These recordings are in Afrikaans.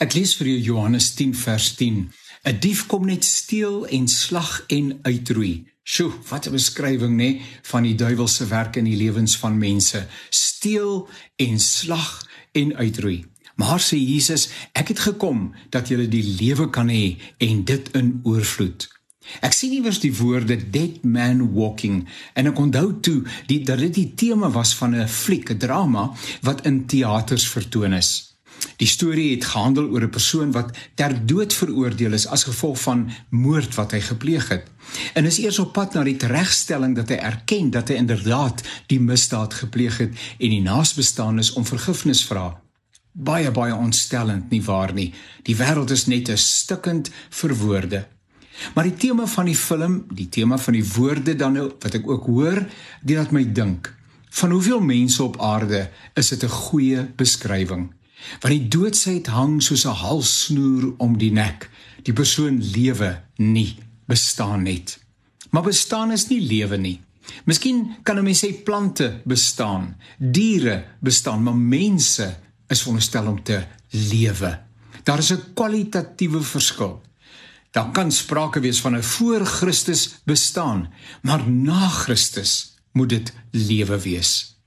Ek lees vir jou Johannes 10 vers 10. 'n Dief kom net steel en slag en uitroei. Sjoe, wat 'n beskrywing nê van die duiwel se werk in die lewens van mense. Steel en slag en uitroei. Maar sê Jesus, ek het gekom dat jy die lewe kan hê en dit in oorvloed. Ek sien iewers die woorde dead man walking en ek onthou toe die dat dit die tema was van 'n fliek, 'n drama wat in teaters vertoon is. Die storie het gehandel oor 'n persoon wat ter dood veroordeel is as gevolg van moord wat hy gepleeg het. En is eers op pad na die regstelling dat hy erken dat hy inderdaad die misdaad gepleeg het en die naasbestaanes om vergifnis vra. Baie baie ontstellend nie waar nie. Die wêreld is net 'n stikkend verwoorde. Maar die tema van die film, die tema van die woorde dan nou wat ek ook hoor, dit laat my dink. Van hoeveel mense op aarde is dit 'n goeie beskrywing? Want die doodsheid hang soos 'n halssnoer om die nek. Die persoon lewe nie, bestaan net. Maar bestaan is nie lewe nie. Miskien kan 'n mens sê plante bestaan, diere bestaan, maar mense is veronderstel om te lewe. Daar is 'n kwalitatiewe verskil. Daar kan sprake wees van 'n voor Christus bestaan, maar na Christus moet dit lewe wees.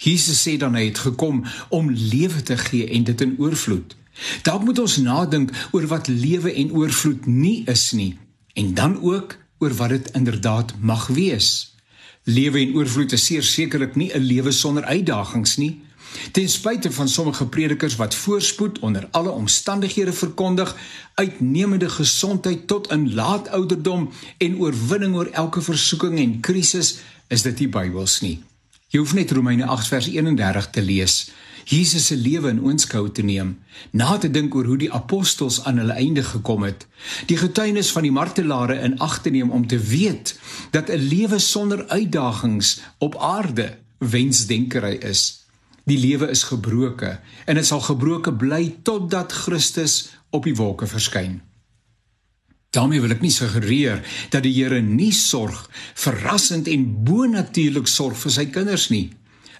Jesus sê dan hy het gekom om lewe te gee en dit in oorvloed. Dalk moet ons nadink oor wat lewe en oorvloed nie is nie en dan ook oor wat dit inderdaad mag wees. Lewe en oorvloed is sekerlik nie 'n lewe sonder uitdagings nie. Ten spyte van sommige predikers wat voorspoed onder alle omstandighede verkondig, uitnemende gesondheid tot in laat ouderdom en oorwinning oor elke versoeking en krisis, is dit nie Bybels nie. Jy hoef net Romeine 8 vers 31 te lees. Jesus se lewe in oënskou te neem, na te dink oor hoe die apostels aan hulle einde gekom het, die getuienis van die martelare in ag te neem om te weet dat 'n lewe sonder uitdagings op aarde wensdenkery is. Die lewe is gebroke en dit sal gebroke bly totdat Christus op die wolke verskyn. Daarmee wil ek nie suggereer dat die Here nie sorg, verrassend en bonatuurlik sorg vir sy kinders nie.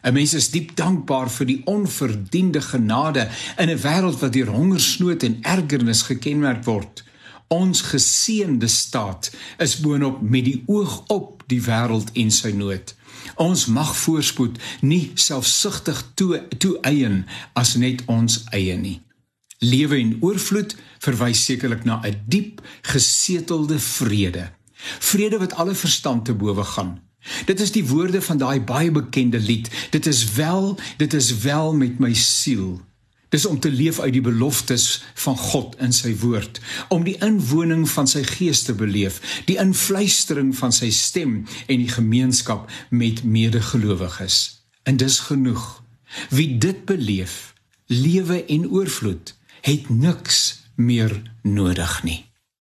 'n Mens is diep dankbaar vir die onverdiende genade in 'n wêreld wat deur hongersnood en ergernis gekenmerk word. Ons geseënde staat is boonop met die oog op die wêreld en sy nood. Ons mag voorspoed nie selfsugtig toe toe eien as net ons eie nie. Lewe en oorvloed verwys sekerlik na 'n diep gesetelde vrede. Vrede wat alle verstand te bowe gaan. Dit is die woorde van daai baie bekende lied. Dit is wel, dit is wel met my siel. Dis om te leef uit die beloftes van God in sy woord, om die inwoning van sy gees te beleef, die invluistering van sy stem en die gemeenskap met medegelowiges. En dis genoeg. Wie dit beleef, lewe en oorvloed het niks meer nodig nie.